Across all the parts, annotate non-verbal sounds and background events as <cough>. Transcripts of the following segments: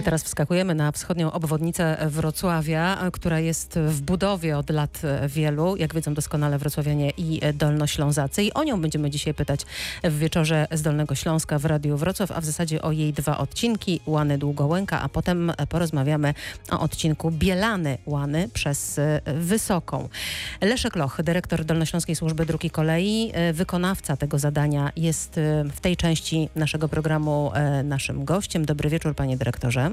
My teraz wskakujemy na wschodnią obwodnicę Wrocławia, która jest w budowie od lat wielu, jak wiedzą doskonale wrocławianie i dolnoślązacy. I o nią będziemy dzisiaj pytać w wieczorze z Dolnego Śląska w Radiu Wrocław, a w zasadzie o jej dwa odcinki, Łany Długołęka, a potem porozmawiamy o odcinku Bielany Łany przez Wysoką. Leszek Loch, dyrektor Dolnośląskiej Służby Dróg i Kolei, wykonawca tego zadania, jest w tej części naszego programu naszym gościem. Dobry wieczór, panie dyrektorze.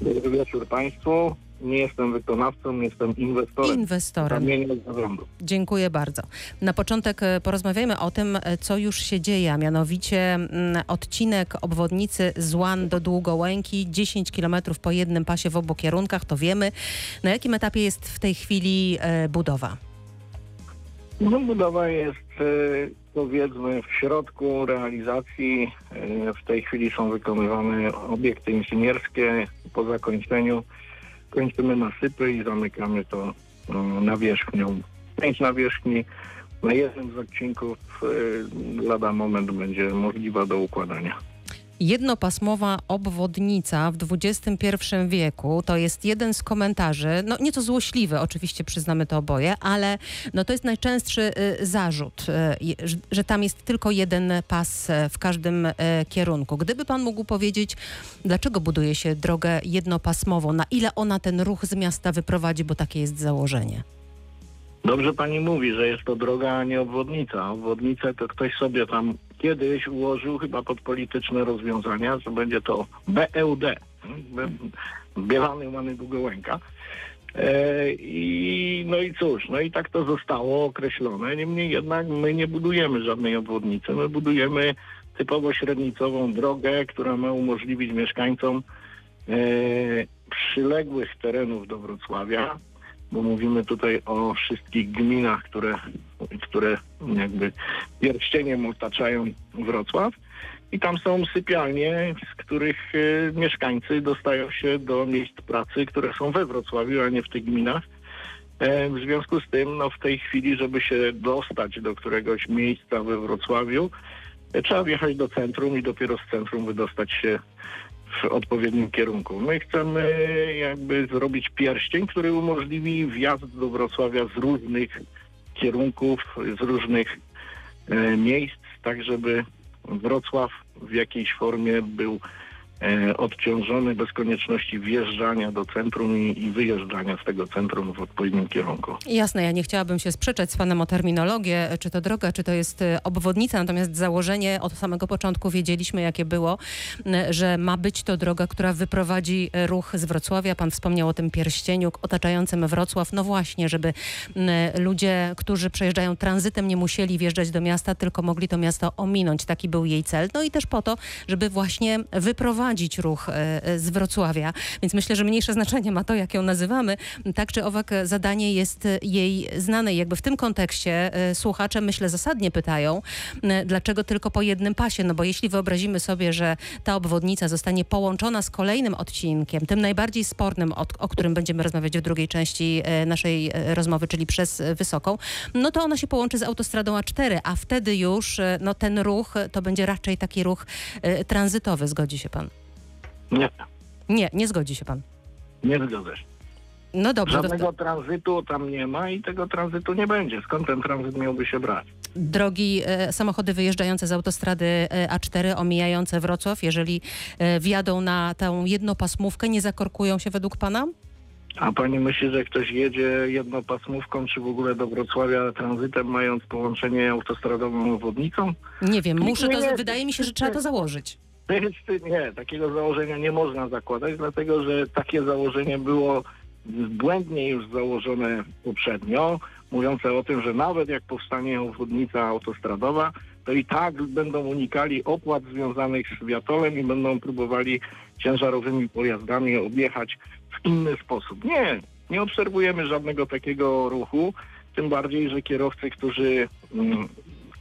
Dobry wieczór Państwu. Nie jestem wykonawcą, jestem inwestorem. Inwestorem. Dziękuję bardzo. Na początek e, porozmawiajmy o tym, e, co już się dzieje, a mianowicie mm, odcinek obwodnicy z Łan do Długołęki, 10 km po jednym pasie w obu kierunkach, to wiemy. Na jakim etapie jest w tej chwili e, budowa? No, budowa jest powiedzmy w środku realizacji. W tej chwili są wykonywane obiekty inżynierskie. Po zakończeniu kończymy nasypy i zamykamy to nawierzchnią. Część nawierzchni na jednym z odcinków lada moment będzie możliwa do układania. Jednopasmowa obwodnica w XXI wieku to jest jeden z komentarzy, no nieco złośliwy, oczywiście przyznamy to oboje, ale no to jest najczęstszy y, zarzut, y, że tam jest tylko jeden pas y, w każdym kierunku. Gdyby pan mógł powiedzieć, dlaczego buduje się drogę jednopasmową, na ile ona ten ruch z miasta wyprowadzi, bo takie jest założenie? Dobrze pani mówi, że jest to droga, a nie obwodnica. Obwodnicę to ktoś sobie tam kiedyś ułożył chyba pod polityczne rozwiązania, że będzie to BEUD, Bielany Łany Długołęka. E, I, no i cóż, no i tak to zostało określone. Niemniej jednak my nie budujemy żadnej obwodnicy. My budujemy typowo średnicową drogę, która ma umożliwić mieszkańcom e, przyległych terenów do Wrocławia bo mówimy tutaj o wszystkich gminach, które, które jakby pierścieniem otaczają Wrocław. I tam są sypialnie, z których y, mieszkańcy dostają się do miejsc pracy, które są we Wrocławiu, a nie w tych gminach. E, w związku z tym, no w tej chwili, żeby się dostać do któregoś miejsca we Wrocławiu, e, trzeba wjechać do centrum i dopiero z centrum wydostać się w odpowiednim kierunku. My chcemy jakby zrobić pierścień, który umożliwi wjazd do Wrocławia z różnych kierunków, z różnych e, miejsc, tak żeby Wrocław w jakiejś formie był odciążony bez konieczności wjeżdżania do centrum i, i, wyjeżdżania z tego centrum w odpowiednim kierunku. Jasne, ja nie chciałabym się sprzeczać z panem o terminologię, czy to droga, czy to jest e, obwodnica, natomiast założenie od samego początku wiedzieliśmy, jakie było, że ma być to droga, która wyprowadzi e, ruch z Wrocławia. Pan wspomniał o tym pierścieniu otaczającym Wrocław. No właśnie, żeby ludzie, którzy przejeżdżają tranzytem, nie musieli wjeżdżać do miasta, tylko mogli to miasto ominąć. Taki był jej cel. No i też po to, żeby właśnie wyprowadzić prowadzić ruch e, e, z Wrocławia. Więc myślę, że mniejsze znaczenie ma to, jak ją nazywamy. Tak czy owak zadanie jest jej znane. I jakby w tym kontekście e, słuchacze, myślę, zasadnie pytają, dlaczego tylko po jednym pasie? No bo jeśli wyobrazimy sobie, że ta obwodnica zostanie połączona z kolejnym odcinkiem, tym najbardziej spornym, o, o którym będziemy rozmawiać w drugiej części naszej rozmowy, czyli przez Wysoką, no to ona się połączy z autostradą A4, a wtedy już no, ten ruch to będzie raczej taki ruch tranzytowy. Zgodzi się pan? Nie. Nie, nie zgodzi się pan. Nie zgodzę się. No dobrze. Żadnego tranzytu tam nie ma i tego tranzytu nie będzie. Skąd ten tranzyt miałby się brać? Drogi e, samochody wyjeżdżające z autostrady e, A4, omijające Wrocław, jeżeli e, wjadą na tę jednopasmówkę, nie zakorkują się według pana? A pani myśli, że ktoś jedzie jednopasmówką, czy w ogóle do Wrocławia tranzytem, mając połączenie autostradową obwodnicą? Nie wiem, muszę to, wydaje mi się, że trzeba to założyć. Nie, takiego założenia nie można zakładać, dlatego że takie założenie było błędnie już założone poprzednio, mówiące o tym, że nawet jak powstanie obwodnica autostradowa, to i tak będą unikali opłat związanych z wiatolem i będą próbowali ciężarowymi pojazdami objechać w inny sposób. Nie, nie obserwujemy żadnego takiego ruchu, tym bardziej, że kierowcy, którzy mm,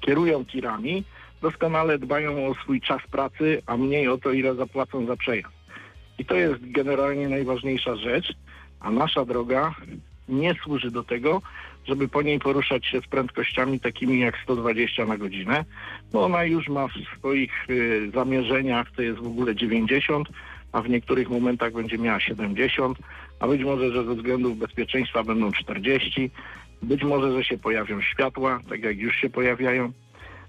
kierują tirami, doskonale dbają o swój czas pracy, a mniej o to, ile zapłacą za przejazd. I to jest generalnie najważniejsza rzecz, a nasza droga nie służy do tego, żeby po niej poruszać się z prędkościami takimi jak 120 na godzinę, bo ona już ma w swoich y, zamierzeniach, to jest w ogóle 90, a w niektórych momentach będzie miała 70, a być może, że ze względów bezpieczeństwa będą 40, być może, że się pojawią światła, tak jak już się pojawiają.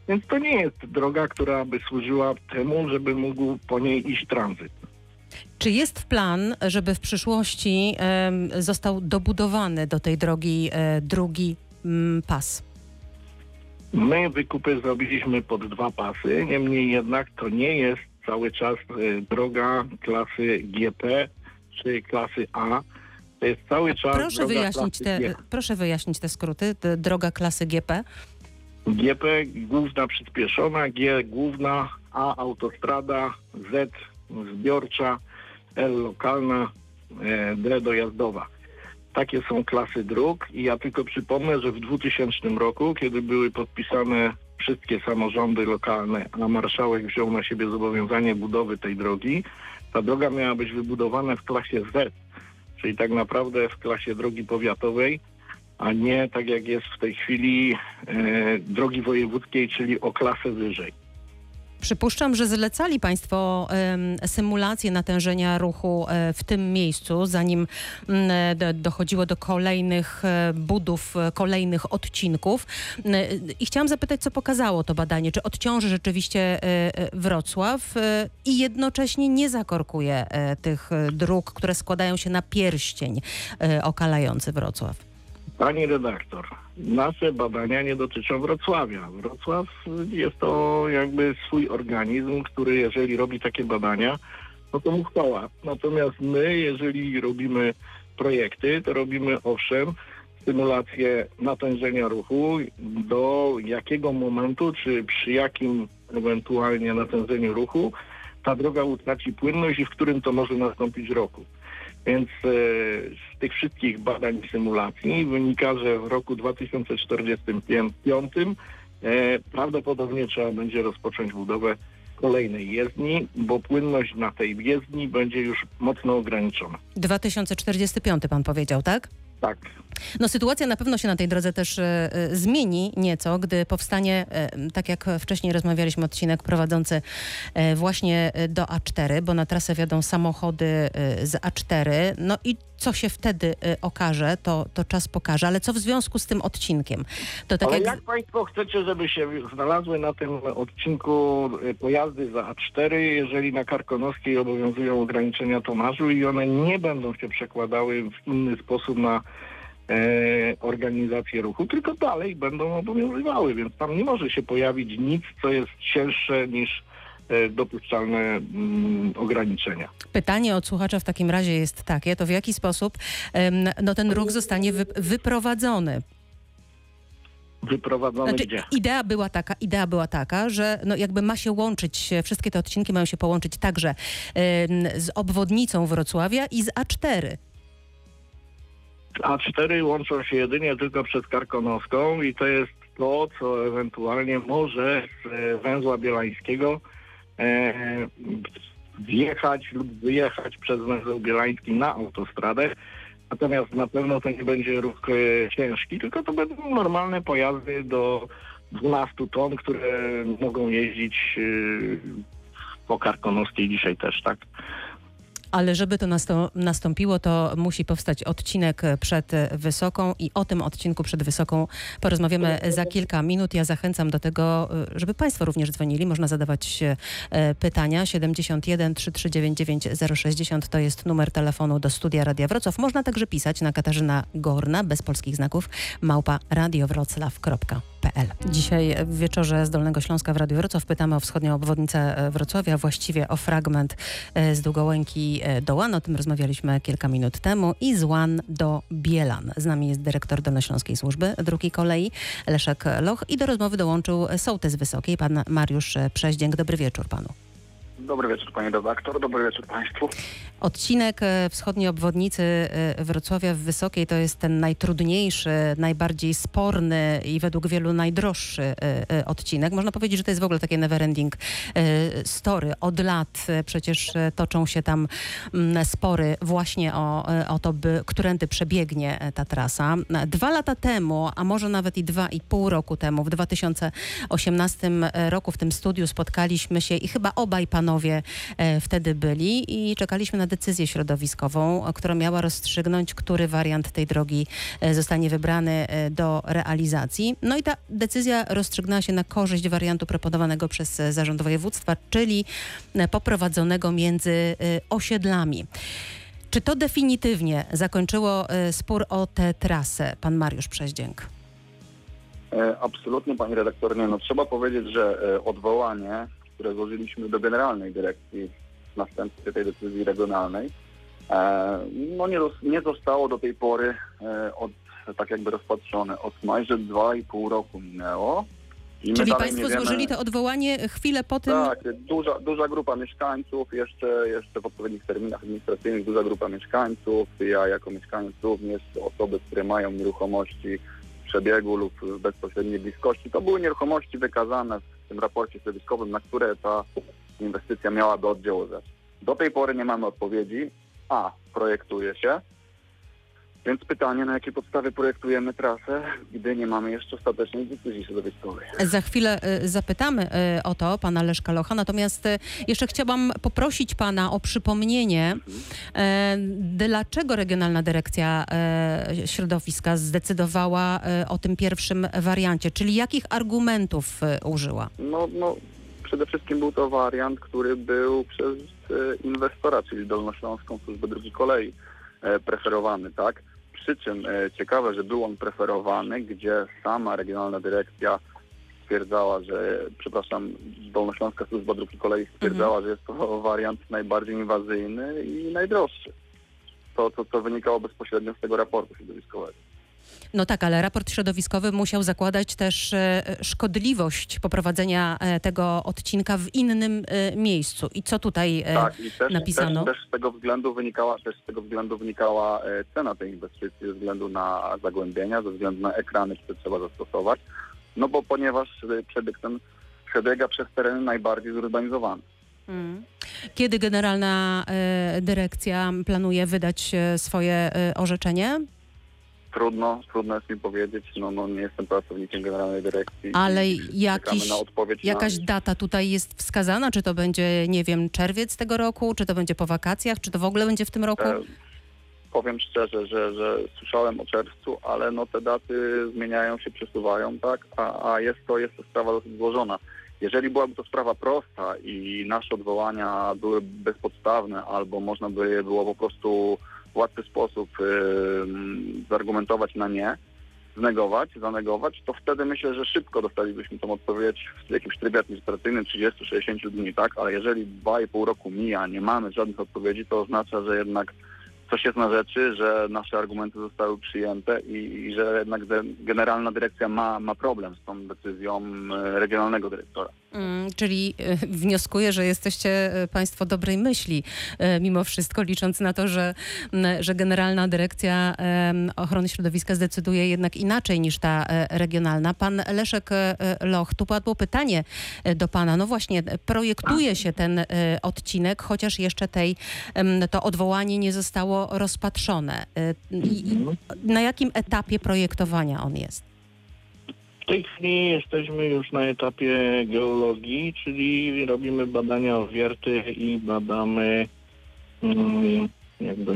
Więc to nie jest droga, która by służyła temu, żeby mógł po niej iść tranzyt. Czy jest plan, żeby w przyszłości został dobudowany do tej drogi e, drugi mm, pas? My wykupy zrobiliśmy pod dwa pasy, niemniej jednak to nie jest cały czas e, droga klasy GP czy klasy A. To jest cały czas Proszę droga wyjaśnić, klasy te, G. proszę wyjaśnić te skróty. Te droga klasy GP. GP główna przyspieszona, G główna, A autostrada, Z zbiorcza, L lokalna, e, D dojazdowa. Takie są klasy dróg i ja tylko przypomnę, że w 2000 roku, kiedy były podpisane wszystkie samorządy lokalne, a marszałek wziął na siebie zobowiązanie budowy tej drogi, ta droga miała być wybudowana w klasie Z, czyli tak naprawdę w klasie drogi powiatowej, a nie tak jak jest w tej chwili e, drogi wojewódzkiej, czyli o klasę wyżej. Przypuszczam, że zlecali Państwo symulację natężenia ruchu e, w tym miejscu, zanim mm, do, dochodziło do kolejnych e, budów, e, kolejnych odcinków. E, I chciałam zapytać, co pokazało to badanie? Czy odciąży rzeczywiście e, e, Wrocław e, i jednocześnie nie zakorkuje e, tych e, dróg, które składają się na pierścień e, okalający Wrocław? Pani redaktor, nasze badania nie dotyczą Wrocławia. Wrocław jest to jakby swój organizm, który jeżeli robi takie badania, no to mu chwała. Natomiast my, jeżeli robimy projekty, to robimy owszem symulację natężenia ruchu, do jakiego momentu, czy przy jakim ewentualnie natężeniu ruchu ta droga utraci płynność i w którym to może nastąpić roku. Więc e, z tych wszystkich badań i symulacji wynika, że w roku 2045 e, prawdopodobnie trzeba będzie rozpocząć budowę kolejnej jezdni, bo płynność na tej jezdni będzie już mocno ograniczona. 2045 pan powiedział, tak? Tak. No sytuacja na pewno się na tej drodze też e, e, zmieni nieco, gdy powstanie, e, tak jak wcześniej rozmawialiśmy, odcinek prowadzący e, właśnie do A4, bo na trasę wiodą samochody e, z A4. No i co się wtedy e, okaże, to, to czas pokaże. Ale co w związku z tym odcinkiem? To tak Ale jak... jak Państwo chcecie, żeby się znalazły na tym odcinku e, pojazdy za A4, jeżeli na Karkonoskiej obowiązują ograniczenia tonażu i one nie będą się przekładały w inny sposób na e, organizację ruchu, tylko dalej będą obowiązywały, więc tam nie może się pojawić nic, co jest cięższe niż dopuszczalne mm, ograniczenia. Pytanie od słuchacza w takim razie jest takie, to w jaki sposób no, ten ruch zostanie wy, wyprowadzony? Wyprowadzone Znaczy, gdzie? idea była taka, idea była taka, że no jakby ma się łączyć, e, wszystkie te odcinki mają się połączyć także z obwodnicą Wrocławia i z A4. A4 łączą się jedynie tylko przez Karkonoską i to jest to, co ewentualnie może z e, węzła bielańskiego e, wjechać lub wyjechać przez węzeł bielański na autostradę. Natomiast na pewno to nie będzie ruch e, ciężki, tylko to będą normalne pojazdy do 12 ton, które mogą jeździć e, po Karkonoskiej dzisiaj też, tak? Ale żeby to nastąpiło, to musi powstać odcinek przed Wysoką i o tym odcinku przed Wysoką porozmawiamy za kilka minut. Ja zachęcam do tego, żeby Państwo również dzwonili. Można zadawać e, pytania. 71 339 060 to jest numer telefonu do studia Radia Wrocław. Można także pisać na Katarzyna Gorna, bez polskich znaków, małpa radiowroclaw.pl. Dzisiaj w wieczorze z Dolnego Śląska w Radiu Wrocław pytamy o wschodnią obwodnicę e, Wrocławia, właściwie o fragment e, z Długołęki e, do Łan. O tym rozmawialiśmy kilka minut temu. I z Łan do Bielan. Z nami jest dyrektor Dolnośląskiej Służby Dróg i Kolei Leszek Loch i do rozmowy dołączył sołtys Wysokiej, pan Mariusz Przeździęk. Dobry wieczór panu. Dobry wieczór panie redaktor, dobry wieczór państwu. Odcinek e, wschodniej obwodnicy e, Wrocławia w Wysokiej to jest ten najtrudniejszy, najbardziej sporny i według wielu najdroższy e, odcinek. Można powiedzieć, że to jest w ogóle takie neverending story. Od lat przecież toczą się tam mm, spory właśnie o, o to, by, którędy przebiegnie ta trasa. Dwa lata temu, a może nawet i dwa i pół roku temu, w 2018 roku w tym studiu spotkaliśmy się i chyba obaj panowie wtedy byli i czekaliśmy na decyzję środowiskową, która miała rozstrzygnąć, który wariant tej drogi e, zostanie wybrany e, do realizacji. No i ta decyzja rozstrzygnęła się na korzyść wariantu proponowanego przez e, Zarząd Województwa, czyli poprowadzonego między osiedlami. Czy to definitywnie zakończyło spór o tę trasę, pan Mariusz Przeździęk? Absolutnie, pani redaktor. Nie, no trzeba powiedzieć, że odwołanie, które złożyliśmy do Generalnej Dyrekcji w następstwie tej decyzji regionalnej, e, no nie, nie zostało do tej pory e, od, tak jakby rozpatrzone. Od majże 2,5 roku minęło. I Czyli państwo złożyli to odwołanie chwilę po tym, Tak, duża, duża grupa mieszkańców, jeszcze, jeszcze w odpowiednich terminach administracyjnych duża grupa mieszkańców, ja jako mieszkaniec również, osoby, które mają nieruchomości w przebiegu lub w bezpośredniej bliskości. To były nieruchomości wykazane w tym raporcie środowiskowym, na które ta inwestycja miałaby oddziaływać. Do tej pory nie mamy odpowiedzi, a projektuje się. Więc pytanie, na jakiej podstawie projektujemy trasę, gdy nie mamy jeszcze ostatecznej decyzji środowiskowej. Za chwilę y, zapytamy y, o to pana Leszka Locha, natomiast y, jeszcze chciałam poprosić pana o przypomnienie, e, dlaczego Regionalna Dyrekcja Środowiska zdecydowała o tym pierwszym wariancie, czyli jakich argumentów użyła? No, no, przede wszystkim był to wariant, który był przez e, inwestora, czyli Dolnośląską Służbę Drogi Kolei e, preferowany, tak? Przy czym e, ciekawe, że był on preferowany, gdzie sama regionalna dyrekcja stwierdzała, że, przepraszam, Dolnośląska Służba Dróg i Kolei stwierdzała, że jest to wariant najbardziej inwazyjny i najdroższy. To, to, to wynikało bezpośrednio z tego raportu środowiskowego. No tak, ale raport środowiskowy musiał zakładać też e, szkodliwość poprowadzenia e, tego odcinka w innym e, miejscu. I co tutaj Tak, i też, napisano? Też, też z tego względu wynikała, też z tego względu wynikała cena tej inwestycji ze względu na zagłębienia, ze względu na ekrany, które trzeba zastosować. No bo ponieważ przebieg ten przebiega przez tereny najbardziej zurbanizowane. Mm. Kiedy Generalna Dyrekcja planuje wydać swoje orzeczenie? Trudno, trudno jest mi powiedzieć, no, no nie jestem pracownikiem Generalnej Dyrekcji. Ale jakiś, jakaś na... data tutaj jest wskazana? Czy to będzie, nie wiem, czerwiec tego roku? Czy to będzie po wakacjach? Czy to w ogóle będzie w tym roku? E, Powiem szczerze, że, że słyszałem o czerwcu, ale no te daty zmieniają się, przesuwają, tak? A, a jest, to, jest to sprawa dosyć złożona. Jeżeli byłaby to sprawa prosta i nasze odwołania były bezpodstawne, albo można by je było po prostu łatwy sposób ym, zargumentować na nie, znegować, zanegować, to wtedy myślę, że szybko dostalibyśmy tą odpowiedź w jakimś trybie administracyjnym 30-60 dni, tak? Ale jeżeli 2,5 roku mija, nie mamy żadnych odpowiedzi, to oznacza, że jednak coś jest na rzeczy, że nasze argumenty zostały przyjęte i, i że jednak generalna dyrekcja ma, ma problem z tą decyzją e, regionalnego dyrektora. Mm, czyli e, wnioskuję, że jesteście e, Państwo dobrej myśli, e, mimo wszystko, licząc na to, że, że Generalna Dyrekcja Ochrony Środowiska zdecyduje jednak inaczej niż ta regionalna. Pan Leszek Loch, tu padło pytanie do Pana. No właśnie, projektuje się ten odcinek, chociaż jeszcze tej, to odwołanie nie zostało rozpatrzone. I Na jakim etapie projektowania on jest? W tej chwili jesteśmy już na etapie geologii, czyli robimy badania wierty i badamy mm, jakby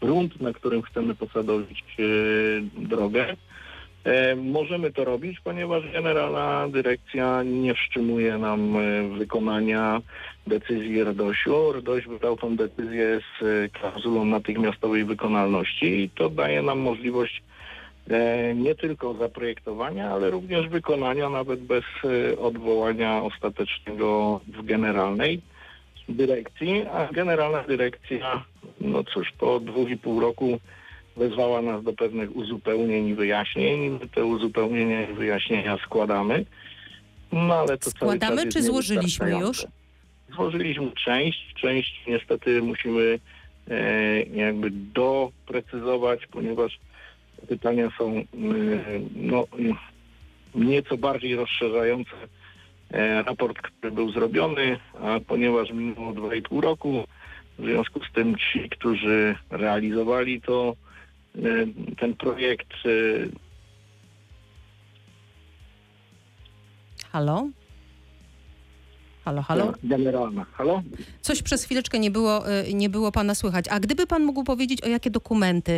grunt, na którym chcemy posadowić e, drogę. E, możemy to robić, ponieważ Generalna Dyrekcja nie wstrzymuje nam e, wykonania decyzji RDOŚ-u. RDOŚ wydał tą decyzję z klauzulą natychmiastowej wykonalności i to daje nam możliwość nie tylko zaprojektowania, ale również wykonania, nawet bez e, odwołania ostatecznego w generalnej dyrekcji. A generalna dyrekcja, no cóż, po dwóch i pół roku wezwała nas do pewnych uzupełnień i wyjaśnień. My Te uzupełnienia i wyjaśnienia składamy. No ale to Składamy, czy złożyliśmy już? Złożyliśmy część, część niestety musimy e, jakby doprecyzować, ponieważ pytania są e, no, nieco bardziej rozszerzające e, raport, który był zrobiony, a ponieważ minęło 2,5 roku, w związku z tym ci, którzy realizowali to, e, ten projekt, e, Halo? Halo, halo? generalna. Halo? Coś przez chwileczkę nie było, y, nie było pana słychać. A gdyby pan mógł powiedzieć, o jakie dokumenty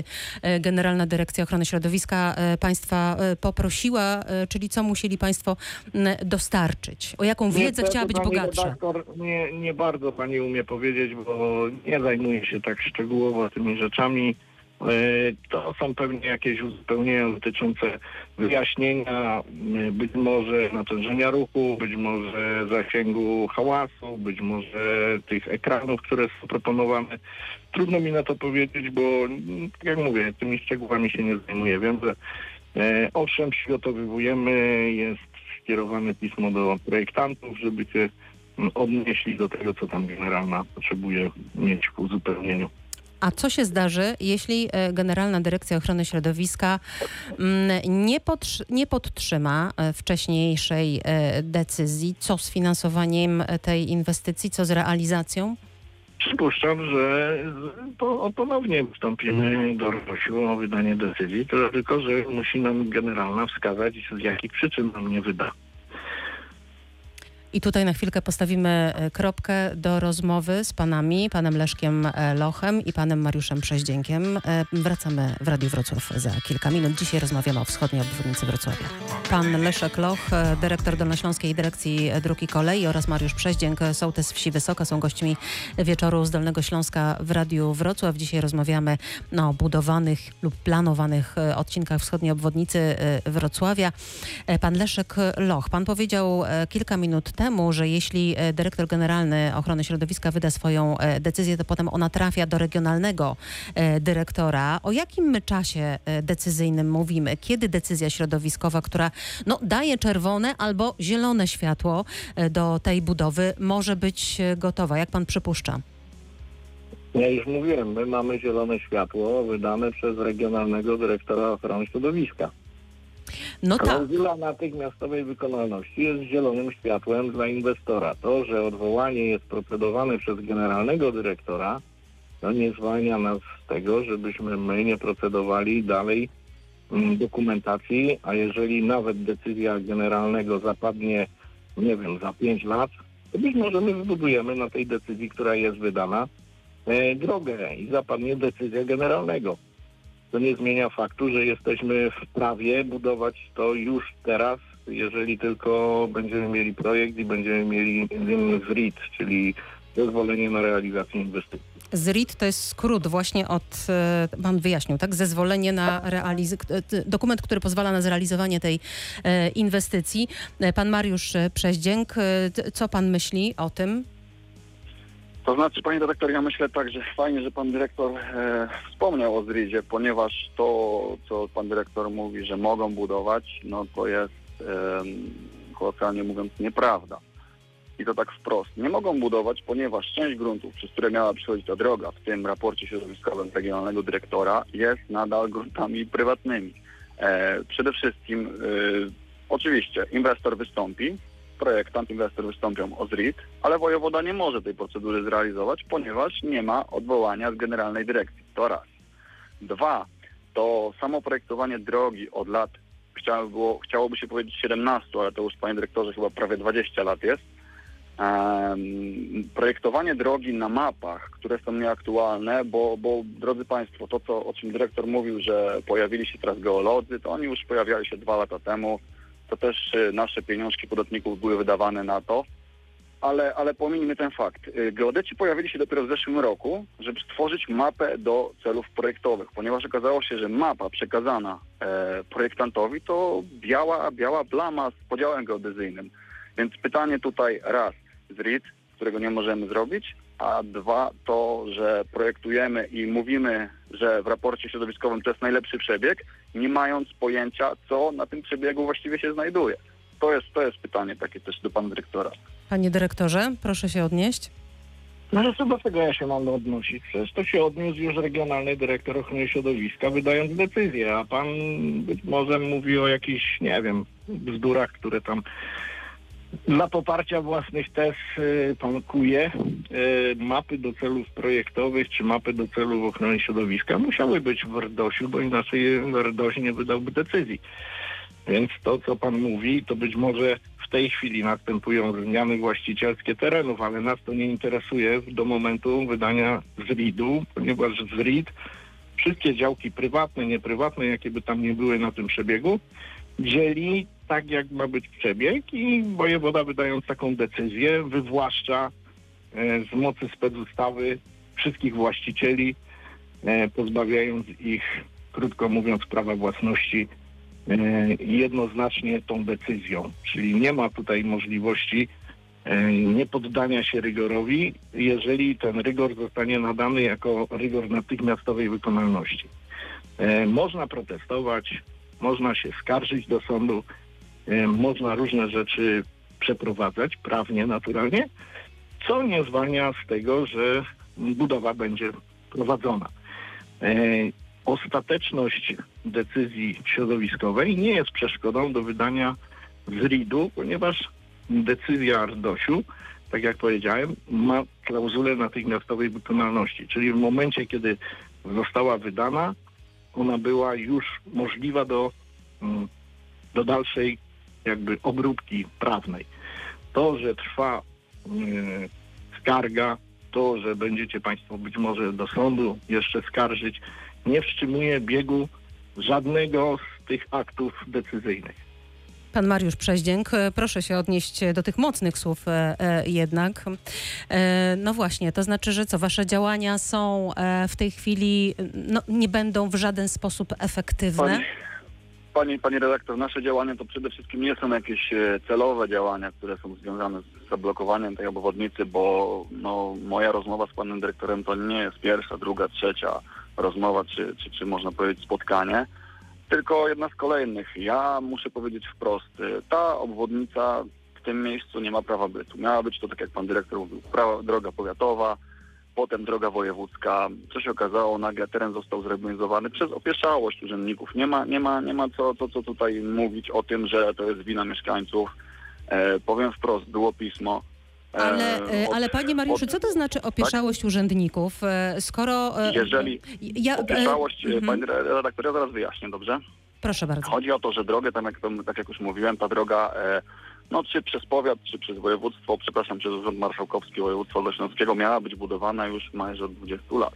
y, Generalna Dyrekcja Ochrony Środowiska państwa poprosiła, czyli co musieli państwo dostarczyć? O jaką wiedzę Niestety chciała być bogatsza? Redaktor, nie, nie bardzo pani umie powiedzieć, bo nie zajmuje się tak szczegółowo tymi rzeczami. E, To są pewnie jakieś uzupełnienia dotyczące wyjaśnienia, m, być może natężenia ruchu, być może zasięgu hałasu, być może tych ekranów, które są proponowane. Trudno mi na to powiedzieć, bo tak jak mówię, tymi szczegółami się nie zajmuję. Wiem, że e, owszem, przygotowywujemy, jest skierowane pismo do projektantów, żeby się mm, odnieśli do tego, co tam generalna potrzebuje mieć w uzupełnieniu. A co się zdarzy, jeśli e, Generalna Dyrekcja Ochrony Środowiska mm, nie, podtrzy- nie podtrzyma e, wcześniejszej e, decyzji? Co z finansowaniem tej inwestycji, co z realizacją? Przypuszczam, że po, ponownie wstąpimy do Rosiu o wydanie decyzji, tylko, że musi nam generalna wskazać, z jakich przyczyn nam nie wyda. I tutaj na chwilkę postawimy e, kropkę do rozmowy z panami, panem Leszkiem e, Lochem i panem Mariuszem Przeździękiem. E, Wracamy w Radiu Wrocław za kilka minut. Dzisiaj rozmawiamy o wschodniej obwodnicy Wrocławia. Pan Leszek Loch, dyrektor Dolnośląskiej Dyrekcji Dróg i Kolei oraz Mariusz Przeździęk, e, sołtys wsi Wysoka, są gośćmi wieczoru z Dolnego Śląska w Radiu Wrocław. Dzisiaj rozmawiamy o budowanych lub planowanych odcinkach wschodniej obwodnicy Wrocławia. Pan Leszek Loch, pan powiedział kilka minut temu, że jeśli e, dyrektor generalny ochrony środowiska wyda swoją e, decyzję, to potem ona trafia do regionalnego e, dyrektora. O jakim czasie decyzyjnym mówimy? Kiedy decyzja środowiskowa, która no, daje czerwone albo zielone światło do tej budowy, może być gotowa? Jak pan przypuszcza? Ja już mówiłem, my mamy zielone światło wydane przez regionalnego dyrektora ochrony środowiska. No tak. Klauzula natychmiastowej wykonalności jest zielonym światłem dla inwestora. To, że odwołanie jest procedowane przez generalnego dyrektora, to nie zwalnia nas z tego, żebyśmy my nie procedowali dalej mm, dokumentacji, a jeżeli nawet decyzja generalnego zapadnie, nie wiem, za pięć lat, to być może my wybudujemy na tej decyzji, która jest wydana, e, drogę i zapadnie decyzja generalnego. To nie zmienia faktu, że jesteśmy w prawie budować to już teraz, jeżeli tylko będziemy mieli projekt i będziemy mieli ZRIT, czyli zezwolenie na realizację inwestycji. ZRIT to jest skrót właśnie od, e, pan wyjaśnił, tak? Zezwolenie na realizację, dokument, który pozwala na zrealizowanie tej e, inwestycji. E, Pan Mariusz Przeździęk, co pan myśli o tym? To znaczy, panie dyrektor, ja myślę tak, że fajnie, że pan dyrektor e, wspomniał o Zridzie, ponieważ to, co pan dyrektor mówi, że mogą budować, no to jest, e, kolokwialnie mówiąc, nieprawda. I to tak wprost. Nie mogą budować, ponieważ część gruntów, przez które miała przychodzić ta droga w tym raporcie środowiskowym regionalnego dyrektora, jest nadal gruntami prywatnymi. E, przede wszystkim, e, oczywiście, inwestor wystąpi, projektant, inwestor wystąpią o ZRIT, ale wojewoda nie może tej procedury zrealizować, ponieważ nie ma odwołania z generalnej dyrekcji. To raz. Dwa, to samo projektowanie drogi od lat, było, chciałoby się powiedzieć 17, ale to już panie dyrektorze chyba prawie 20 lat jest. Projektowanie drogi na mapach, które są nieaktualne, bo, bo drodzy Państwo, to co, o czym dyrektor mówił, że pojawili się teraz geolodzy, to oni już pojawiali się dwa lata temu to też y, nasze pieniążki podatników były wydawane na to. Ale, ale pominijmy ten fakt. Y, Geodeci pojawili się dopiero w zeszłym roku, żeby stworzyć mapę do celów projektowych, ponieważ okazało się, że mapa przekazana e, projektantowi to biała, biała plama z podziałem geodezyjnym. Więc pytanie tutaj raz, ZRIT, którego nie możemy zrobić, a dwa to, że projektujemy i mówimy, że w raporcie środowiskowym to jest najlepszy przebieg, nie mając pojęcia, co na tym przebiegu właściwie się znajduje. To jest, to jest pytanie takie też do pana dyrektora. Panie dyrektorze, proszę się odnieść. No ale co do tego ja się mam odnosić? Przecież to się odniósł już regionalny dyrektor ochrony środowiska, wydając decyzję, a pan być może mówi o jakichś, nie wiem, bzdurach, które tam dla poparcia własnych tez y, pan kuje. Y, mapy do celów projektowych czy mapy do celów ochrony środowiska musiały być w RDOŚ-u, bo inaczej RDOŚ nie wydałby decyzji. Więc to, co pan mówi, to być może w tej chwili następują zmiany właścicielskie terenów, ale nas to nie interesuje do momentu wydania ZRID-u, ponieważ ZRID wszystkie działki prywatne, nieprywatne, jakie by tam nie były na tym przebiegu, dzieli tak, jak ma być przebieg i wojewoda wydając taką decyzję wywłaszcza e, z mocy specustawy wszystkich właścicieli, e, pozbawiając ich, krótko mówiąc, prawa własności e, jednoznacznie tą decyzją. Czyli nie ma tutaj możliwości niepoddania się rygorowi, jeżeli ten rygor zostanie nadany jako rygor natychmiastowej wykonalności. Można protestować, można się skarżyć do sądu, można różne rzeczy przeprowadzać, prawnie, naturalnie, co nie zwalnia z tego, że budowa będzie prowadzona. E, ostateczność decyzji środowiskowej nie jest przeszkodą do wydania ZRID-u, ponieważ decyzja RDOŚ-u, tak jak powiedziałem, ma klauzulę natychmiastowej wykonalności, czyli w momencie, kiedy została wydana, ona była już możliwa do, mm, do dalszej jakby obróbki prawnej. To, że trwa yy, skarga, to, że będziecie Państwo być może do sądu jeszcze skarżyć, nie wstrzymuje biegu żadnego z tych aktów decyzyjnych. Pan Mariusz Przeździęk, e, proszę się odnieść do tych mocnych słów e, e, jednak. No właśnie, to znaczy, że co, wasze działania są w tej chwili, no, nie będą w żaden sposób efektywne? Pani, Pani, pani redaktor, nasze działania to przede wszystkim nie są jakieś e, celowe działania, które są związane z zablokowaniem tej obwodnicy, bo no, moja rozmowa z panem dyrektorem to nie jest pierwsza, druga, trzecia rozmowa, czy, czy, czy można powiedzieć spotkanie, tylko jedna z kolejnych. Ja muszę powiedzieć wprost, e, ta obwodnica w tym miejscu nie ma prawa bytu. Miała być to, tak jak pan dyrektor mówił, prawa, droga powiatowa, potem droga wojewódzka. Co się okazało, nagle teren został zrewoluzowany przez opieszałość urzędników. Nie ma, nie ma, nie ma co, co, co tutaj mówić o tym, że to jest wina mieszkańców. E, powiem wprost, było pismo. E, ale, e, ale panie Mariuszu, co to znaczy opieszałość tak? urzędników? E, skoro... E, Jeżeli ja, opieszałość, e, pani redaktor, ja zaraz wyjaśnię, dobrze? Proszę bardzo. Chodzi o to, że drogę, tam jak, tak jak już mówiłem, ta droga no, czy przez powiat, czy przez województwo, przepraszam, przez Urząd Marszałkowski Województwa Dolnośląskiego miała być budowana już majże od 20 lat.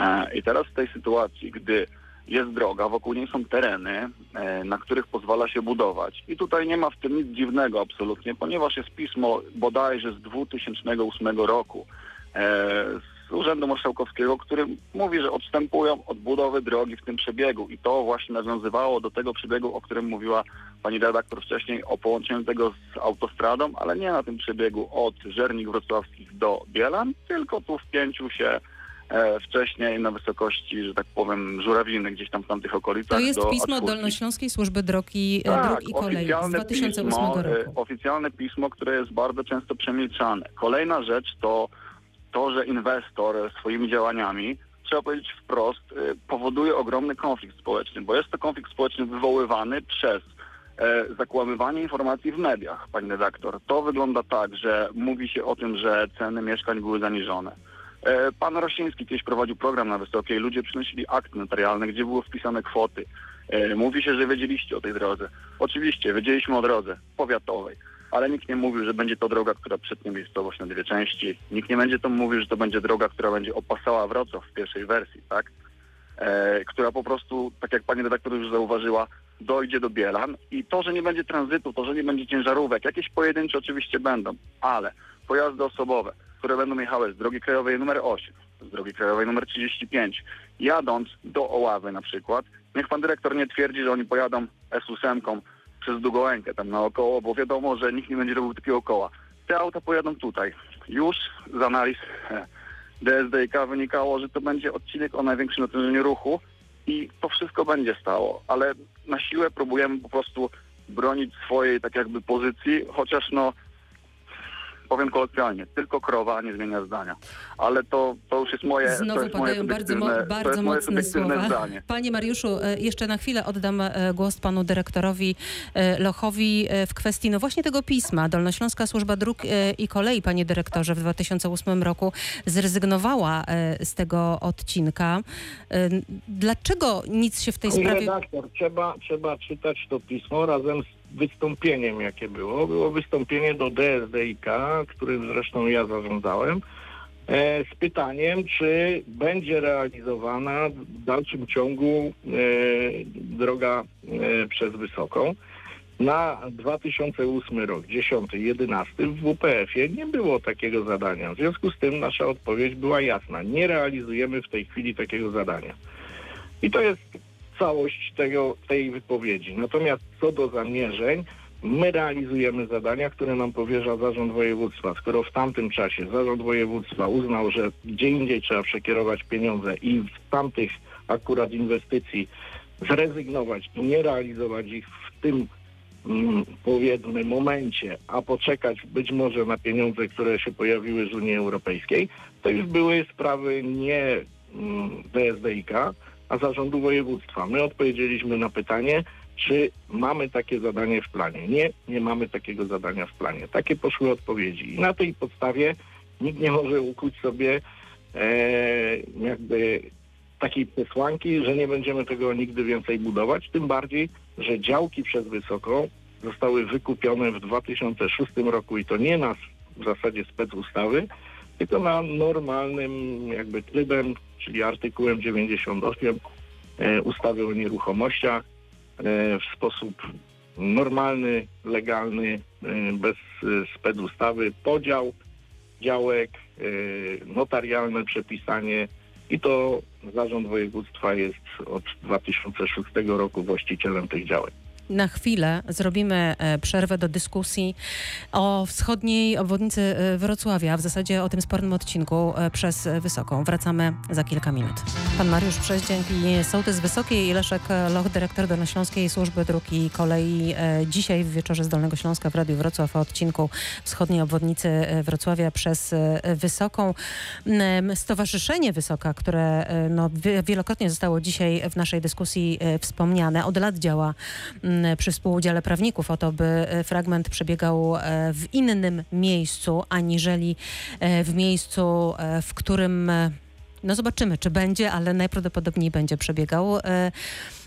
E, I teraz w tej sytuacji, gdy jest droga, wokół niej są tereny, e, na których pozwala się budować. I tutaj nie ma w tym nic dziwnego absolutnie, ponieważ jest pismo bodajże z 2008 roku e, z Urzędu Marszałkowskiego, który mówi, że odstępują od budowy drogi w tym przebiegu. I to właśnie nawiązywało do tego przebiegu, o którym mówiła pani redaktor wcześniej, o połączeniu tego z autostradą, ale nie na tym przebiegu od Żernik Wrocławskich do Bielan, tylko tu w pięciu się e, wcześniej na wysokości, że tak powiem, Żurawiny, gdzieś tam w tamtych okolicach. To jest pismo Dolnośląskiej Służby Drogi, e, tak, Dróg i Kolei z 2008 pismo, e, roku. Oficjalne pismo, które jest bardzo często przemilczane. Kolejna rzecz to to, że inwestor swoimi działaniami, trzeba powiedzieć wprost, y, powoduje ogromny konflikt społeczny, bo jest to konflikt społeczny wywoływany przez e, zakłamywanie informacji w mediach, pani redaktor. To wygląda tak, że mówi się o tym, że ceny mieszkań były zaniżone. E, pan Rosiński kiedyś prowadził program na Wysokiej, ludzie przynosili akty notarialne, gdzie były wpisane kwoty. E, mówi się, że wiedzieliście o tej drodze. Oczywiście, wiedzieliśmy o drodze powiatowej ale nikt nie mówił, że będzie to droga, która przetnie miejscowość na dwie części. Nikt nie będzie to mówił, że to będzie droga, która będzie opasała Wrocław w pierwszej wersji, tak? E, która po prostu, tak jak pani redaktor już zauważyła, dojdzie do Bielan i to, że nie będzie tranzytu, to, że nie będzie ciężarówek, jakieś pojedyncze oczywiście będą, ale pojazdy osobowe, które będą jechały z drogi krajowej numer 8, z drogi krajowej numer 35, jadąc do Oławy na przykład, niech pan dyrektor nie twierdzi, że oni pojadą S8 przez Długołękę tam naokoło, bo wiadomo, że nikt nie będzie robił takiego koła. Te auta pojadą tutaj. Już z analiz e, DSDK wynikało, że to będzie odcinek o największym natężeniu ruchu i to wszystko będzie stało, ale na siłę próbujemy po prostu bronić swojej tak jakby pozycji, chociaż no powiem kolokwialnie, tylko krowa nie zmienia zdania. Ale to, to już jest moje, Znowu jest moje padają bardzo, mo- bardzo moje mocne słowa. zdanie. Panie Mariuszu, e, jeszcze na chwilę oddam e, głos panu dyrektorowi e, Lochowi w kwestii no właśnie tego pisma. Dolnośląska Służba Dróg i Kolei, panie dyrektorze, w 2008 roku zrezygnowała z tego odcinka. Dlaczego nic się w tej sprawie... redaktor, trzeba, trzeba czytać to pismo razem z wystąpieniem, jakie było. Było wystąpienie do DSDIK, którym zresztą ja zarządzałem, e, z pytaniem, czy będzie realizowana w dalszym ciągu e, droga e, przez Wysoką. Na 2008 rok, 10, 11 w WPF-ie nie było takiego zadania. W związku z tym nasza odpowiedź była jasna. Nie realizujemy w tej chwili takiego zadania. I to jest całość tego, tej wypowiedzi. Natomiast co do zamierzeń, my realizujemy zadania, które nam powierza Zarząd Województwa. Skoro w tamtym czasie Zarząd Województwa uznał, że gdzie indziej trzeba przekierować pieniądze i w tamtych akurat inwestycji zrezygnować i nie realizować ich w tym mm, powiedzmy momencie, a poczekać być może na pieniądze, które się pojawiły z Unii Europejskiej, to już były sprawy nie mm, DSDIK, a zarządu województwa. My odpowiedzieliśmy na pytanie, czy mamy takie zadanie w planie. Nie, nie mamy takiego zadania w planie. Takie poszły odpowiedzi. I na tej podstawie nikt nie może ukuć sobie e, jakby takiej przesłanki, że nie będziemy tego nigdy więcej budować, tym bardziej, że działki przez Wysoką zostały wykupione w 2006 roku i to nie na w zasadzie specustawy, tylko na normalnym jakby trybem, czyli artykułem 98 e, ustawy o nieruchomościach e, w sposób normalny, legalny, e, bez specustawy, podział działek, notarialne przepisanie i to Zarząd Województwa jest od 2006 roku właścicielem tych działek. Na chwilę zrobimy e, przerwę do dyskusji o wschodniej obwodnicy e, Wrocławia, w zasadzie o tym spornym odcinku e, przez Wysoką. Wracamy za kilka minut. Pan Mariusz Przeździęk i sołtys Wysokiej i Leszek Loch, dyrektor Dolnośląskiej Służby Dróg i Kolei. Dzisiaj w wieczorze z Dolnego Śląska w Radiu Wrocław o odcinku wschodniej obwodnicy Wrocławia przez Wysoką. Stowarzyszenie Wysoka, które no, wie- wielokrotnie zostało dzisiaj w naszej dyskusji wspomniane, od lat działa przy współudziale prawników o to, by e, fragment przebiegał e, w innym miejscu, aniżeli e, w miejscu, w którym no zobaczymy, czy będzie, ale najprawdopodobniej będzie przebiegał. E,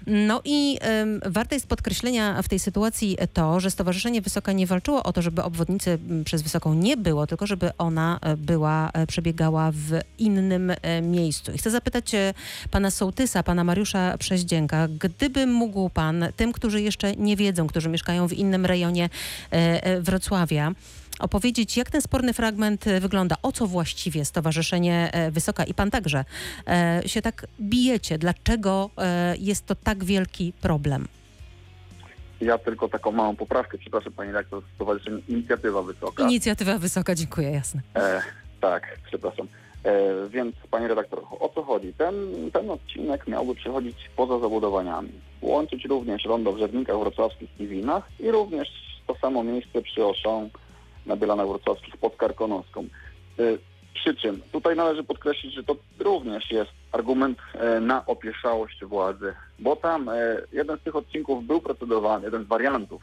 No i warte jest podkreślenia w tej sytuacji to, że Stowarzyszenie Wysoka nie walczyło o to, żeby obwodnicy przez Wysoką nie było, tylko żeby ona e, była, e, przebiegała w innym miejscu. I chcę zapytać pana sołtysa, pana Mariusza Przeździęka, gdyby mógł pan tym, którzy jeszcze nie wiedzą, którzy mieszkają w innym rejonie Wrocławia, opowiedzieć, jak ten sporny fragment e, wygląda, o co właściwie Stowarzyszenie e, Wysoka i pan także e, się tak bijecie, dlaczego jest to tak wielki problem. Ja tylko taką małą poprawkę, przepraszam Pani Rektor, Stowarzyszenie Inicjatywa Wysoka. Inicjatywa Wysoka, dziękuję, jasne. E, tak, przepraszam. E, więc Pani Redaktor, o co chodzi? Ten, ten odcinek miałby przechodzić poza zabudowaniami. Łączyć również rondo w Żernikach Wrocławskich i Winach i również to samo miejsce przy Oszą na Bielanach Wrocławskich pod Karkonoską. E, przy czym tutaj należy podkreślić, że to również jest argument e, na opieszałość władzy, bo tam e, jeden z tych odcinków był procedowany, jeden z wariantów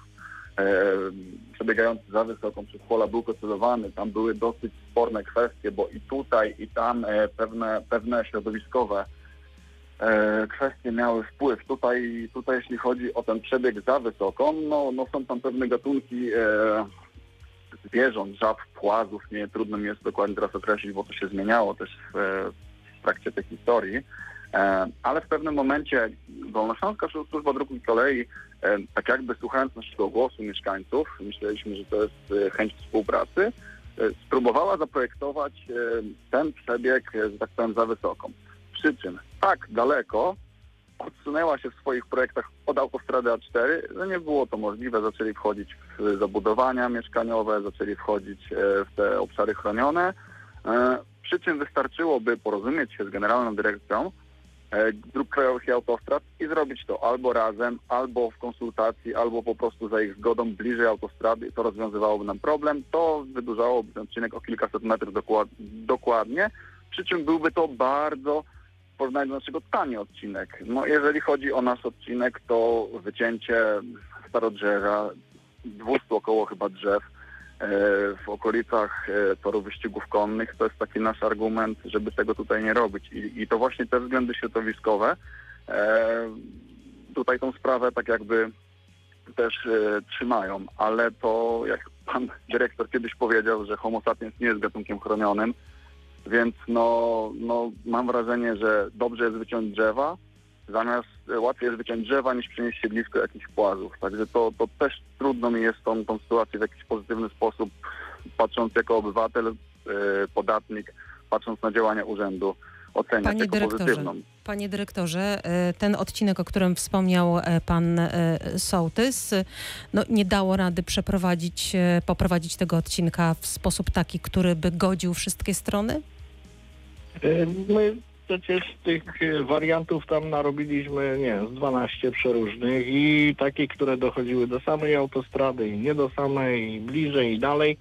przebiegający za wysoką przez pola był procedowany. Tam były dosyć sporne kwestie, bo i tutaj, i tam pewne, pewne środowiskowe kwestie miały wpływ. Tutaj, tutaj jeśli chodzi o ten przebieg za wysoką, no, no są tam pewne gatunki zwierząt, żab, płazów, nie trudno mi jest dokładnie teraz określić, bo to się zmieniało też w, w trakcie tej historii. E, ale w pewnym momencie Dolnośląska Służba Dróg i Kolei, e, tak jakby słuchając naszego głosu mieszkańców, myśleliśmy, że to jest e, chęć współpracy, spróbowała zaprojektować ten przebieg, że tak powiem, za wysoką. Przy czym tak daleko odsunęła się w swoich projektach od autostrady A4, że nie było to możliwe. Zaczęli wchodzić w zabudowania mieszkaniowe, zaczęli wchodzić e, w te obszary chronione. E, Przy czym wystarczyłoby porozumieć się z Generalną Dyrekcją e, dróg krajowych i autostrad i zrobić to albo razem, albo w konsultacji, albo po prostu za ich zgodą bliżej autostrady i to rozwiązywałoby nam problem. To wydłużałoby ten odcinek o kilkaset metrów dokład, dokładnie, przy czym byłby to bardzo porównaniu do naszego tani odcinek. No jeżeli chodzi o nasz odcinek, to wycięcie starodrzewia, 200 około chyba drzew, e, w okolicach e, toru wyścigów konnych. To jest taki nasz argument, żeby tego tutaj nie robić. I, i to właśnie te względy środowiskowe e, tutaj tą sprawę tak jakby też e, trzymają, ale to jak pan dyrektor kiedyś powiedział, że homo sapiens nie jest gatunkiem chronionym, więc no, no mam wrażenie, że dobrze jest wyciąć drzewa, zamiast e, łatwiej jest wyciąć drzewa niż przenieść się blisko jakichś płazów. Także to, to też trudno mi jest tą, tą sytuację w jakiś pozytywny sposób, patrząc jako obywatel, e, podatnik, patrząc na działania urzędu, oceniać Panie jako dyrektorze, pozytywną. Panie dyrektorze, e, ten odcinek, o którym wspomniał e, pan e, Sołtys, no nie dało rady przeprowadzić, poprowadzić tego odcinka w sposób taki, który by godził wszystkie strony? My przecież tych wariantów tam narobiliśmy, nie z 12 przeróżnych i takich, które dochodziły do samej autostrady i nie do samej, i bliżej i dalej.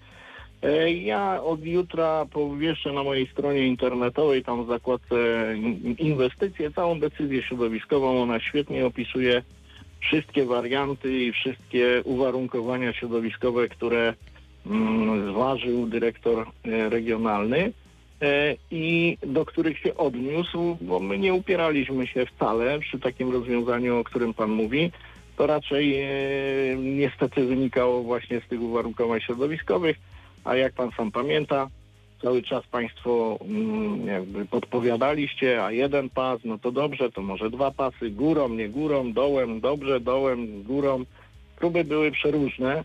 E, Ja od jutra powieszę na mojej stronie internetowej, tam w zakładce in- inwestycje, całą decyzję środowiskową. Ona świetnie opisuje wszystkie warianty i wszystkie uwarunkowania środowiskowe, które mm, zważył dyrektor e, regionalny e, i do których się odniósł, bo my nie upieraliśmy się wcale przy takim rozwiązaniu, o którym Pan mówi. To raczej niestety wynikało właśnie z tych uwarunkowań środowiskowych, a jak Pan sam pamięta, cały czas Państwo mm, jakby podpowiadaliście, a jeden pas, no to dobrze, to może dwa pasy, górą, nie górą, dołem, dobrze, dołem, górą. Próby były przeróżne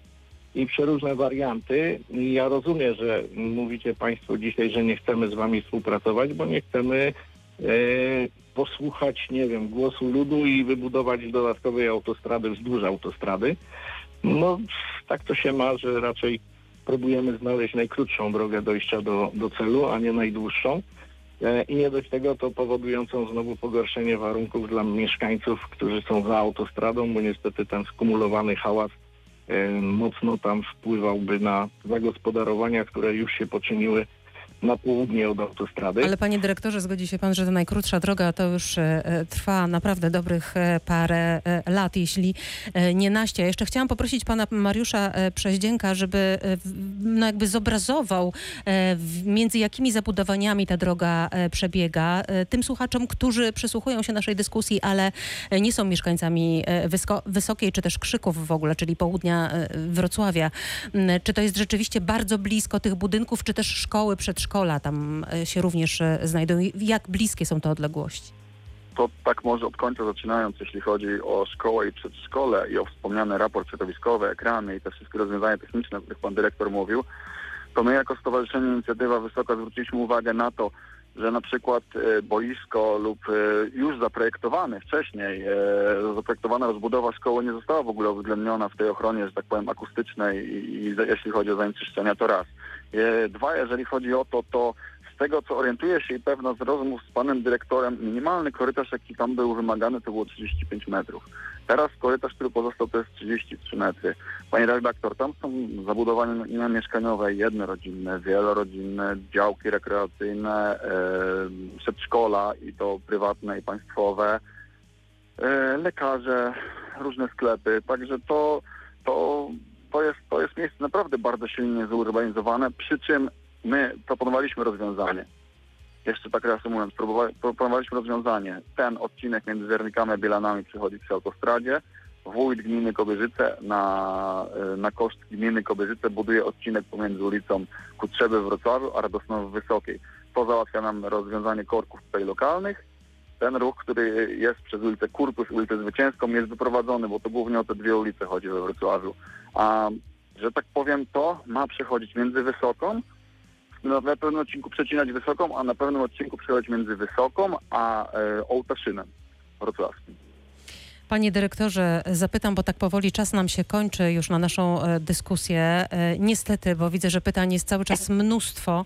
i przeróżne warianty. I ja rozumiem, że mówicie Państwo dzisiaj, że nie chcemy z Wami współpracować, bo nie chcemy e, posłuchać, nie wiem, głosu ludu i wybudować dodatkowej autostrady wzdłuż autostrady. No, tak to się ma, że raczej próbujemy znaleźć najkrótszą drogę dojścia do, do celu, a nie najdłuższą. E, I nie dość tego to powodującą znowu pogorszenie warunków dla mieszkańców, którzy są za autostradą, bo niestety ten skumulowany hałas e, mocno tam wpływałby na zagospodarowania, które już się poczyniły na południe od autostrady. Ale panie dyrektorze, zgodzi się pan, że ta najkrótsza droga to już e, e, trwa naprawdę dobrych e, parę lat, jeśli nie naście. Ja Jeszcze chciałam poprosić pana Mariusza Przeździenka, żeby no jakby zobrazował, między jakimi zabudowaniami ta droga przebiega. Tym słuchaczom, którzy przysłuchują się naszej dyskusji, ale nie są mieszkańcami Wysko- Wysokiej czy też Krzyków w ogóle, czyli południa Wrocławia. Czy to jest rzeczywiście bardzo blisko tych budynków, czy też szkoły, przedszkola tam e, się również e, znajdują? Jak bliskie są te odległości? to tak może od końca zaczynając, jeśli chodzi o szkołę i przedszkole i o wspomniany raport środowiskowy, ekrany i te wszystkie rozwiązania techniczne, o których pan dyrektor mówił, to my jako Stowarzyszenie Inicjatywa Wysoka zwróciliśmy uwagę na to, że na przykład e, boisko lub już zaprojektowane wcześniej, zaprojektowana rozbudowa szkoły nie została w ogóle uwzględniona w tej ochronie, że tak powiem, akustycznej i, jeśli chodzi o zanieczyszczenia, to raz. E, Dwa, jeżeli chodzi o to, to z tego, co orientuję się i pewno z rozmów z panem dyrektorem, minimalny korytarz, jaki tam był wymagany, to było 35 metrów. Teraz korytarz, który pozostał, to jest 33 metry. Panie redaktor, tam są zabudowania mieszkaniowe jednorodzinne, wielorodzinne, działki rekreacyjne, e, przedszkola i to prywatne i państwowe, e, lekarze, różne sklepy. Także to, to, to, jest, to jest miejsce naprawdę bardzo silnie zurbanizowane, przy czym my proponowaliśmy rozwiązanie. Jeszcze tak reasumując, proponowaliśmy rozwiązanie. Ten odcinek między Zernikami a Bielanami przechodzi przy autostradzie. Wójt gminy Kobierzyce na, y, na koszt gminy Kobierzyce buduje odcinek pomiędzy ulicą Kutrzeby w Wrocławiu a Radosnow w Wysokiej. To załatwia nam rozwiązanie korków tutaj lokalnych. Ten ruch, który jest przez ulicę Kurtus i ulicę Zwycięską jest wyprowadzony, bo to głównie o te dwie ulice chodzi we Wrocławiu. A że tak powiem, to ma przechodzić między Wysoką, na na pewnym odcinku przecinać Wysoką, a na pewnym odcinku przechodzić między Wysoką a e, Ołtaszynem wrocławskim. Panie dyrektorze, zapytam, bo tak powoli czas nam się kończy już na naszą e, dyskusję. E, Niestety, bo widzę, że pytań jest cały czas mnóstwo.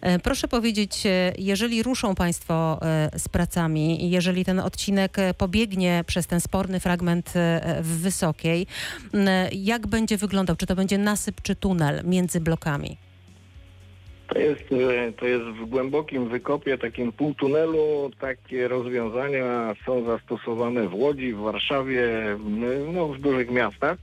E, Proszę powiedzieć, jeżeli ruszą Państwo z pracami jeżeli ten odcinek pobiegnie przez ten sporny fragment w Wysokiej, jak będzie wyglądał? Czy to będzie nasyp, czy tunel między blokami? To jest, e, to jest w głębokim wykopie, takim półtunelu. Takie rozwiązania są zastosowane w Łodzi, w Warszawie, no, w dużych miastach.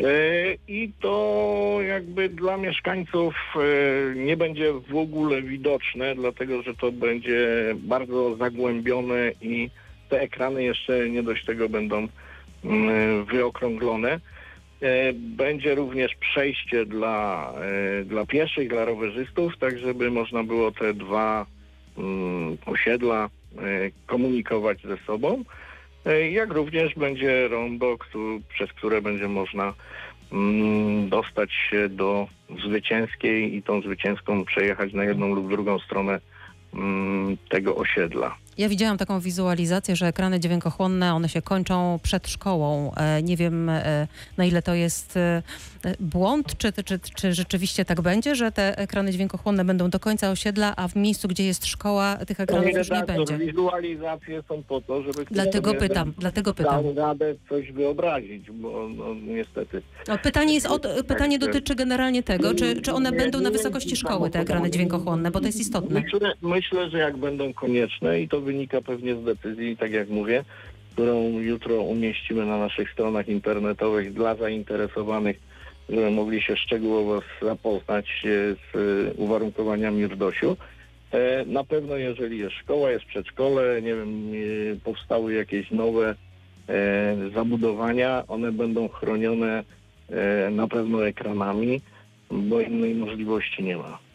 E, I to jakby dla mieszkańców e, nie będzie w ogóle widoczne, dlatego że to będzie bardzo zagłębione i te ekrany jeszcze nie dość tego będą wyokrąglone. E, Będzie również przejście dla, e, dla pieszych, dla rowerzystów, tak żeby można było te dwa mm, osiedla e, komunikować ze sobą. Jak również będzie rondo, przez które będzie można mm, dostać się do zwycięskiej i tą zwycięską przejechać na jedną lub drugą stronę mm, tego osiedla. Ja widziałam taką wizualizację, że ekrany dźwiękochłonne, one się kończą przed szkołą. E, Nie wiem, e, na ile to jest e, błąd, czy, czy, czy rzeczywiście tak będzie, że te ekrany dźwiękochłonne będą do końca osiedla, a w miejscu, gdzie jest szkoła, tych ekranów już nie będzie. Wizualizacje są po to, żeby Dlatego pytam, dlatego pytam. radę coś wyobrazić, bo no, niestety. No, pytanie, jest o, to- pytanie Tak, dotyczy generalnie tego, czy, czy one Nie, będą na wysokości szkoły, te ekrany dźwiękochłonne, bo to jest istotne. Myślę, myślę, że jak będą konieczne i to wynika pewnie z decyzji, tak jak mówię, którą jutro umieścimy na naszych stronach internetowych dla zainteresowanych, żeby mogli się szczegółowo zapoznać się z e, uwarunkowaniami RDOŚ-u. E, Na pewno jeżeli jest szkoła, jest przedszkole, nie wiem, e, powstały jakieś nowe e, zabudowania, one będą chronione e, na pewno ekranami, bo innej możliwości nie ma.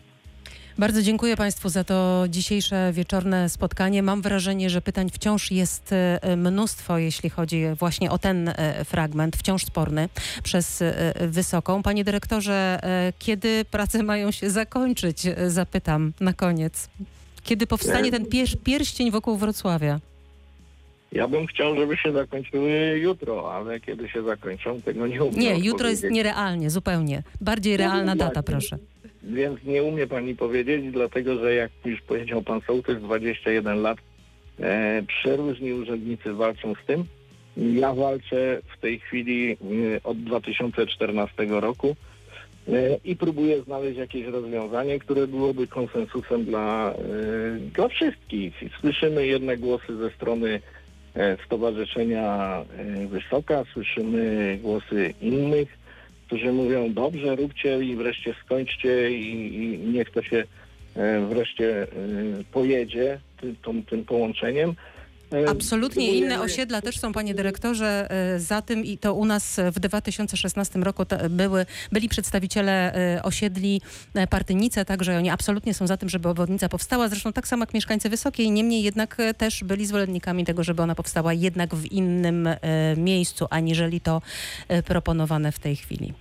Bardzo dziękuję Państwu za to dzisiejsze wieczorne spotkanie. Mam wrażenie, że pytań wciąż jest e, mnóstwo, jeśli chodzi właśnie o ten e, fragment, wciąż sporny przez e, Wysoką. Panie dyrektorze, kiedy prace <laughs> mają się zakończyć? Zapytam na koniec. Kiedy powstanie ten pier pierścień wokół Wrocławia? Ja bym chciał, żeby się zakończyły jutro, ale kiedy się zakończą, tego nie umiem Nie, jutro jest nierealnie, zupełnie. Bardziej realna data, proszę. Więc nie umie pani powiedzieć, dlatego że jak już powiedział pan sołtys, 21 lat, e, przeróżni urzędnicy walczą z tym. Ja walczę w tej chwili e, od 2014 roku e, i próbuję znaleźć jakieś rozwiązanie, które byłoby konsensusem dla, e, dla wszystkich. Słyszymy jedne głosy ze strony Stowarzyszenia Wysoka, słyszymy głosy innych, którzy mówią dobrze, róbcie i wreszcie skończcie i, i niech to się e, wreszcie e, pojedzie ty, tą, tym połączeniem. Absolutnie. Inne osiedla też są, panie dyrektorze, e, za tym i to u nas w 2016 roku były, byli przedstawiciele e, osiedli e, Partynice, także oni absolutnie są za tym, żeby obwodnica powstała, zresztą tak samo jak mieszkańcy Wysokiej, niemniej jednak też byli zwolennikami tego, żeby ona powstała jednak w innym miejscu, aniżeli to proponowane w tej chwili.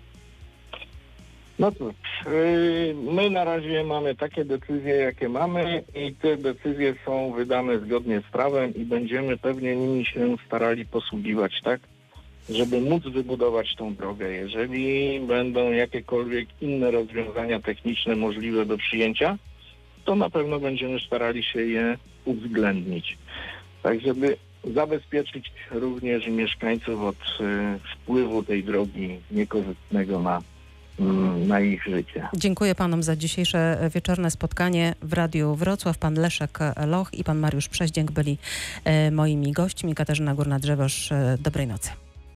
No cóż, yy, my na razie mamy takie decyzje, jakie mamy i te decyzje są wydane zgodnie z prawem i będziemy pewnie nimi się starali posługiwać, tak? Żeby móc wybudować tą drogę. Jeżeli będą jakiekolwiek inne rozwiązania techniczne możliwe do przyjęcia, to na pewno będziemy starali się je uwzględnić. Tak, żeby zabezpieczyć również mieszkańców od y, wpływu tej drogi niekorzystnego na na ich życie. Dziękuję panom za dzisiejsze e, wieczorne spotkanie w Radiu Wrocław. Pan Leszek Loch i pan Mariusz Przeździęk byli e, moimi gośćmi. Katarzyna Górna-Drzewosz, e, dobrej nocy.